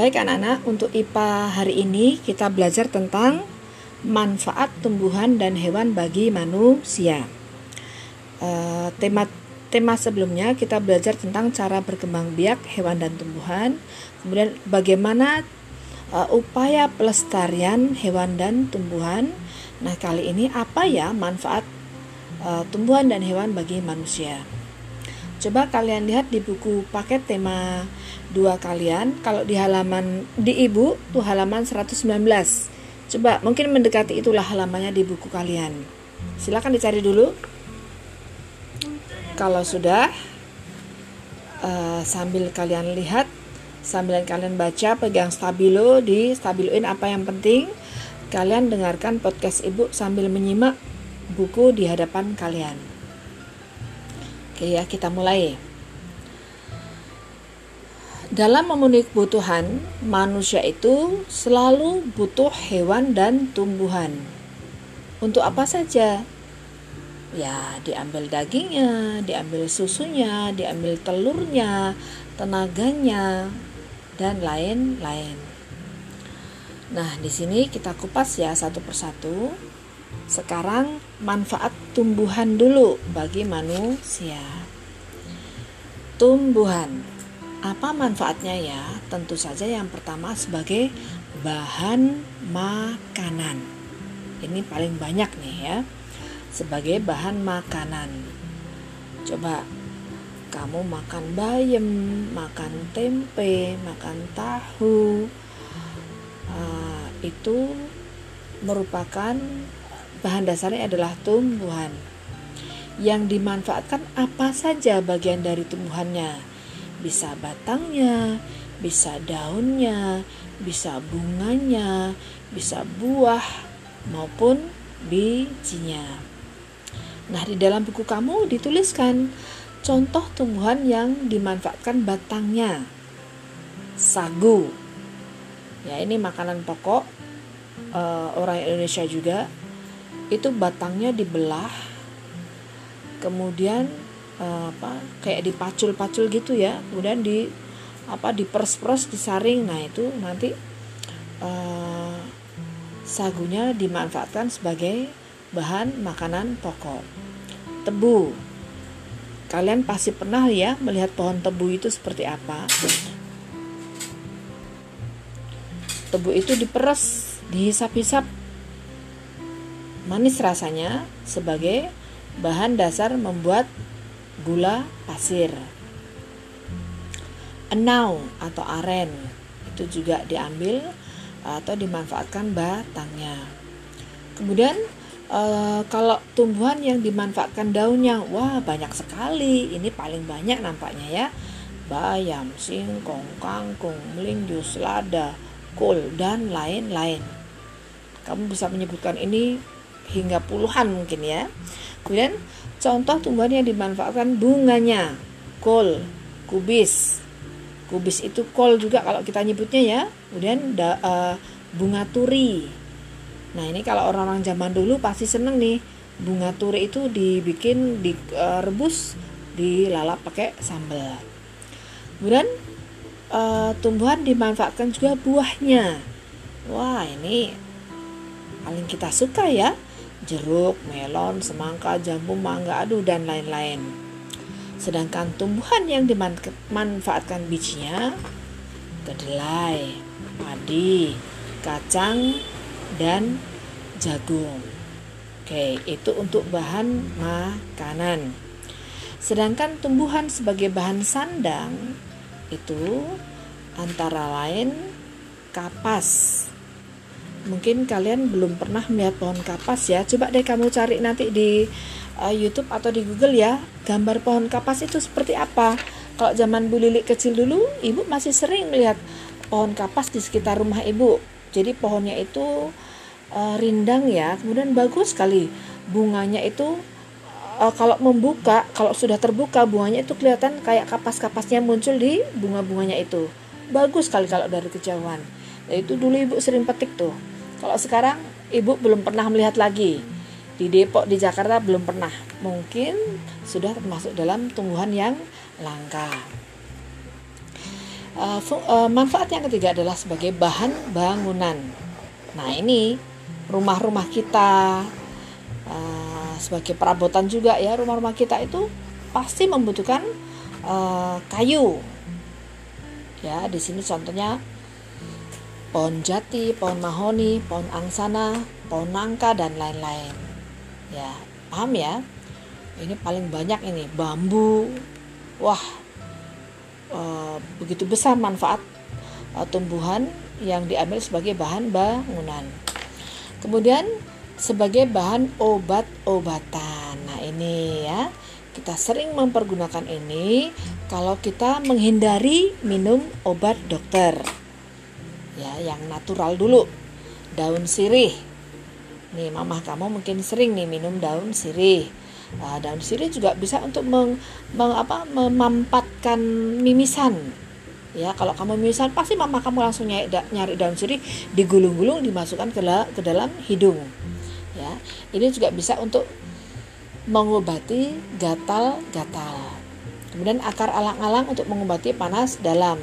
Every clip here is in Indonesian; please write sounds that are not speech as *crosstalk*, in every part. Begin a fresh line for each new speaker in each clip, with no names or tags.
Baik anak-anak, untuk IPA hari ini kita belajar tentang manfaat tumbuhan dan hewan bagi manusia. Uh, tema tema sebelumnya kita belajar tentang cara berkembang biak hewan dan tumbuhan, kemudian bagaimana uh, upaya pelestarian hewan dan tumbuhan. Nah, kali ini apa ya manfaat uh, tumbuhan dan hewan bagi manusia? Coba kalian lihat di buku paket tema dua kalian. Kalau di halaman di ibu tuh halaman 119 coba mungkin mendekati itulah halamannya di buku kalian. Silakan dicari dulu. Kalau sudah uh, sambil kalian lihat sambil kalian baca pegang stabilo di stabiloin apa yang penting. Kalian dengarkan podcast ibu sambil menyimak buku di hadapan kalian. Oke ya kita mulai dalam memenuhi kebutuhan, manusia itu selalu butuh hewan dan tumbuhan. Untuk apa saja? Ya, diambil dagingnya, diambil susunya, diambil telurnya, tenaganya, dan lain-lain. Nah, di sini kita kupas ya satu persatu. Sekarang manfaat tumbuhan dulu bagi manusia. Tumbuhan apa manfaatnya ya? Tentu saja yang pertama sebagai bahan makanan. Ini paling banyak nih ya. Sebagai bahan makanan. Coba kamu makan bayam, makan tempe, makan tahu. Uh, itu merupakan bahan dasarnya adalah tumbuhan. Yang dimanfaatkan apa saja bagian dari tumbuhannya bisa batangnya, bisa daunnya, bisa bunganya, bisa buah maupun bijinya. Nah, di dalam buku kamu dituliskan contoh tumbuhan yang dimanfaatkan batangnya. Sagu. Ya, ini makanan pokok uh, orang Indonesia juga. Itu batangnya dibelah. Kemudian apa kayak dipacul-pacul gitu ya kemudian di apa diperes-peres disaring. Nah itu nanti uh, sagunya dimanfaatkan sebagai bahan makanan pokok. Tebu. Kalian pasti pernah ya melihat pohon tebu itu seperti apa? Tebu itu diperes dihisap-hisap. Manis rasanya sebagai bahan dasar membuat gula pasir. Enau atau aren itu juga diambil atau dimanfaatkan batangnya. Kemudian e, kalau tumbuhan yang dimanfaatkan daunnya, wah banyak sekali. Ini paling banyak nampaknya ya. Bayam, singkong, kangkung, melinjo, selada, kol dan lain-lain. Kamu bisa menyebutkan ini hingga puluhan mungkin ya. Kemudian contoh tumbuhan yang dimanfaatkan bunganya, kol, kubis. Kubis itu kol juga kalau kita nyebutnya ya. Kemudian da, uh, bunga turi. Nah, ini kalau orang-orang zaman dulu pasti seneng nih. Bunga turi itu dibikin direbus, uh, dilalap pakai sambal. Kemudian uh, tumbuhan dimanfaatkan juga buahnya. Wah, ini paling kita suka ya jeruk, melon, semangka, jambu, mangga, adu, dan lain-lain. Sedangkan tumbuhan yang dimanfaatkan bijinya, kedelai, padi, kacang, dan jagung. Oke, itu untuk bahan makanan. Sedangkan tumbuhan sebagai bahan sandang itu antara lain kapas, mungkin kalian belum pernah melihat pohon kapas ya. Coba deh kamu cari nanti di uh, YouTube atau di Google ya gambar pohon kapas itu seperti apa. Kalau zaman Bu Lili kecil dulu ibu masih sering melihat pohon kapas di sekitar rumah ibu. Jadi pohonnya itu uh, rindang ya kemudian bagus sekali. Bunganya itu uh, kalau membuka kalau sudah terbuka bunganya itu kelihatan kayak kapas-kapasnya muncul di bunga-bunganya itu. Bagus sekali kalau dari kejauhan. Nah, itu dulu ibu sering petik tuh kalau sekarang ibu belum pernah melihat lagi. Di Depok di Jakarta belum pernah. Mungkin sudah termasuk dalam tumbuhan yang langka. uh, uh, manfaat yang ketiga adalah sebagai bahan bangunan. Nah ini rumah-rumah kita uh, sebagai perabotan juga ya rumah-rumah kita itu pasti membutuhkan uh, kayu. Ya di sini contohnya pohon jati, pohon mahoni, pohon angsana, pohon nangka dan lain-lain. Ya, paham ya? Ini paling banyak ini bambu. Wah, e, begitu besar manfaat e, tumbuhan yang diambil sebagai bahan bangunan. Kemudian sebagai bahan obat-obatan. Nah, ini ya. Kita sering mempergunakan ini kalau kita menghindari minum obat dokter ya yang natural dulu. Daun sirih. Nih mamah kamu mungkin sering nih minum daun sirih. Uh, daun sirih juga bisa untuk meng, meng, apa, memampatkan mimisan. Ya kalau kamu mimisan pasti mama kamu langsung nyari, nyari daun sirih digulung-gulung dimasukkan ke, ke dalam hidung. Ya ini juga bisa untuk mengobati gatal-gatal. Kemudian akar alang-alang untuk mengobati panas dalam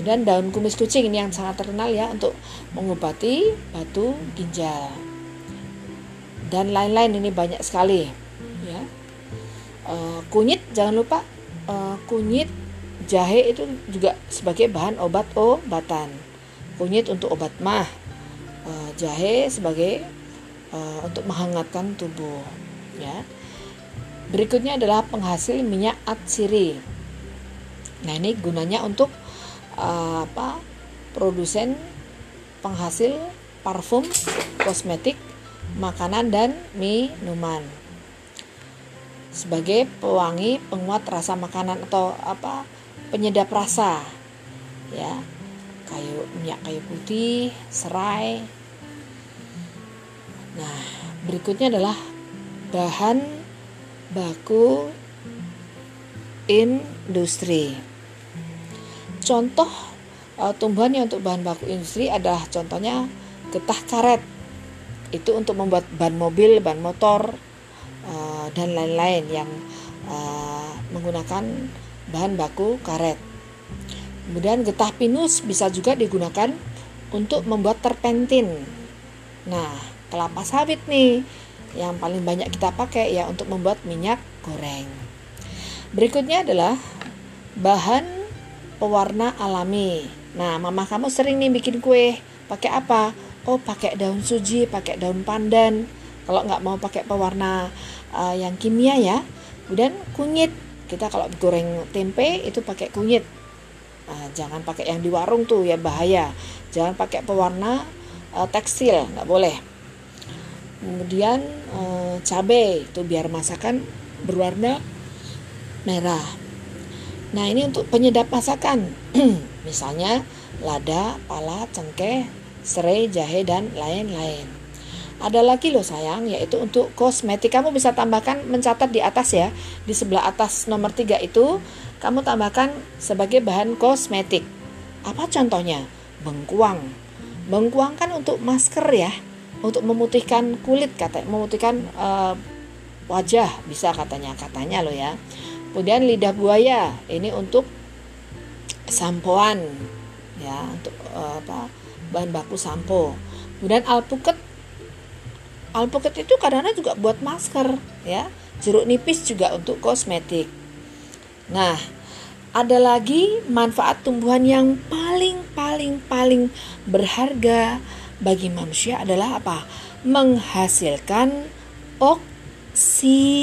Kemudian daun kumis kucing ini yang sangat terkenal ya untuk mengobati batu ginjal. Dan lain-lain ini banyak sekali ya. E, kunyit jangan lupa e, kunyit jahe itu juga sebagai bahan obat obatan. Kunyit untuk obat mah, e, jahe sebagai e, untuk menghangatkan tubuh ya. Berikutnya adalah penghasil minyak atsiri. Nah, ini gunanya untuk apa produsen penghasil parfum, kosmetik, makanan dan minuman. Sebagai pewangi, penguat rasa makanan atau apa penyedap rasa. Ya. Kayu minyak kayu putih, serai. Nah, berikutnya adalah bahan baku industri. Contoh uh, tumbuhan yang untuk bahan baku industri adalah contohnya getah karet. Itu untuk membuat ban mobil, ban motor, uh, dan lain-lain yang uh, menggunakan bahan baku karet. Kemudian getah pinus bisa juga digunakan untuk membuat terpentin. Nah, kelapa sawit nih yang paling banyak kita pakai ya untuk membuat minyak goreng. Berikutnya adalah bahan pewarna alami. Nah, mama kamu sering nih bikin kue. Pakai apa? Oh, pakai daun suji, pakai daun pandan. Kalau nggak mau pakai pewarna uh, yang kimia ya. Kemudian kunyit. Kita kalau goreng tempe itu pakai kunyit. Nah, jangan pakai yang di warung tuh ya bahaya. Jangan pakai pewarna uh, tekstil, nggak boleh. Kemudian uh, cabai itu biar masakan berwarna merah. Nah, ini untuk penyedap masakan. *clears throat* Misalnya lada, pala, cengkeh, serai, jahe dan lain-lain. Ada lagi loh sayang, yaitu untuk kosmetik. Kamu bisa tambahkan mencatat di atas ya. Di sebelah atas nomor 3 itu kamu tambahkan sebagai bahan kosmetik. Apa contohnya? Bengkuang. Bengkuang kan untuk masker ya, untuk memutihkan kulit kata, memutihkan uh, wajah bisa katanya, katanya loh ya. Kemudian lidah buaya ini untuk sampoan ya untuk uh, apa bahan baku sampo. Kemudian alpukat alpukat itu kadang-kadang juga buat masker ya. Jeruk nipis juga untuk kosmetik. Nah, ada lagi manfaat tumbuhan yang paling paling paling berharga bagi manusia adalah apa? Menghasilkan oksigen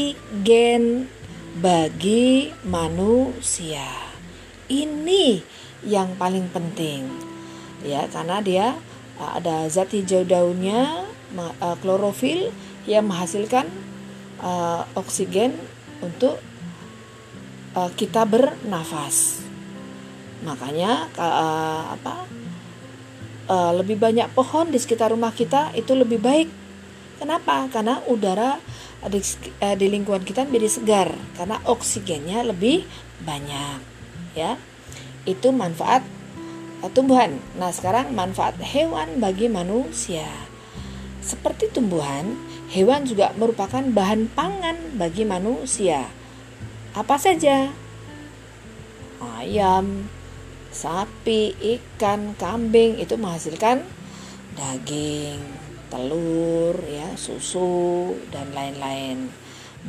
bagi manusia. Ini yang paling penting. Ya, karena dia uh, ada zat hijau daunnya, uh, klorofil yang menghasilkan uh, oksigen untuk kita bernafas. Makanya apa? lebih banyak pohon di sekitar rumah kita itu lebih baik. Kenapa? Karena udara di, uh, di lingkungan kita menjadi segar karena oksigennya lebih banyak ya. Itu manfaat uh, tumbuhan. Nah sekarang manfaat hewan bagi manusia. Seperti tumbuhan hewan juga merupakan bahan pangan bagi manusia. Apa saja? Ayam, sapi, ikan, kambing itu menghasilkan daging, telur, ya, susu dan lain-lain.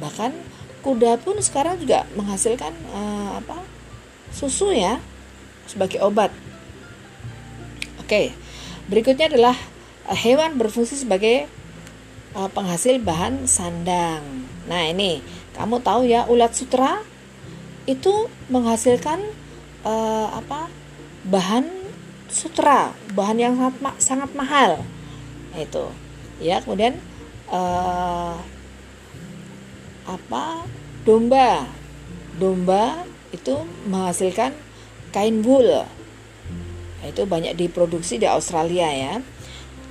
Bahkan kuda pun sekarang juga menghasilkan uh, apa? susu ya sebagai obat. Oke. Berikutnya adalah uh, hewan berfungsi sebagai uh, penghasil bahan sandang. Nah, ini kamu tahu ya ulat sutra itu menghasilkan uh, apa bahan sutra bahan yang sangat sangat mahal nah, itu ya kemudian uh, apa? Domba. Domba itu menghasilkan kain wool. Itu banyak diproduksi di Australia ya.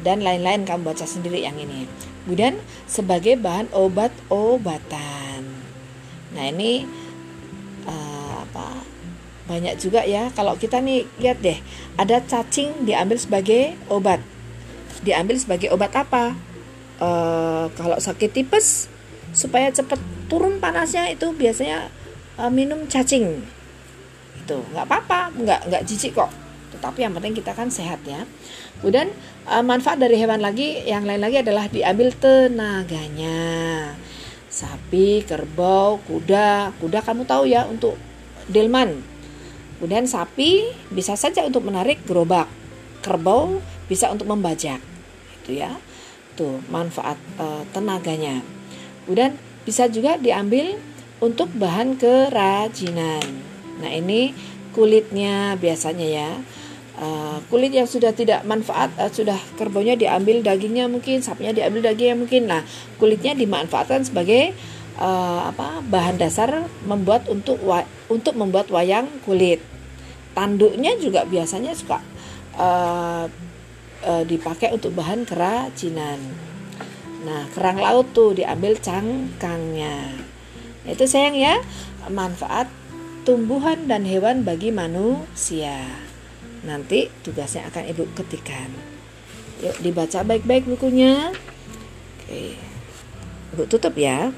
Dan lain-lain kamu baca sendiri yang ini. Kemudian sebagai bahan obat-obatan. Nah ini banyak juga ya. Kalau kita nih lihat deh. Ada cacing diambil sebagai obat. Diambil sebagai obat apa e, kalau sakit tipes supaya cepat turun panasnya itu biasanya e, minum cacing itu nggak apa-apa nggak nggak jijik kok tetapi yang penting kita kan sehat ya kemudian e, manfaat dari hewan lagi yang lain lagi adalah diambil tenaganya sapi kerbau kuda kuda kamu tahu ya untuk delman Kemudian sapi bisa saja untuk menarik gerobak. Kerbau bisa untuk membajak. Itu ya. Tuh, manfaat e, tenaganya. Kemudian bisa juga diambil untuk bahan kerajinan. Nah, ini kulitnya biasanya ya. Uh, kulit yang sudah tidak manfaat uh, sudah kerbaunya diambil dagingnya mungkin sapinya diambil dagingnya mungkin nah kulitnya dimanfaatkan sebagai uh, apa bahan dasar membuat untuk untuk membuat wayang kulit. Tanduknya juga biasanya suka uh, uh, dipakai untuk bahan kerajinan. Nah, kerang laut tuh diambil cangkangnya. Itu sayang ya, manfaat tumbuhan dan hewan bagi manusia. Nanti tugasnya akan Ibu ketikan. Yuk dibaca baik-baik bukunya. Oke. Ibu tutup ya.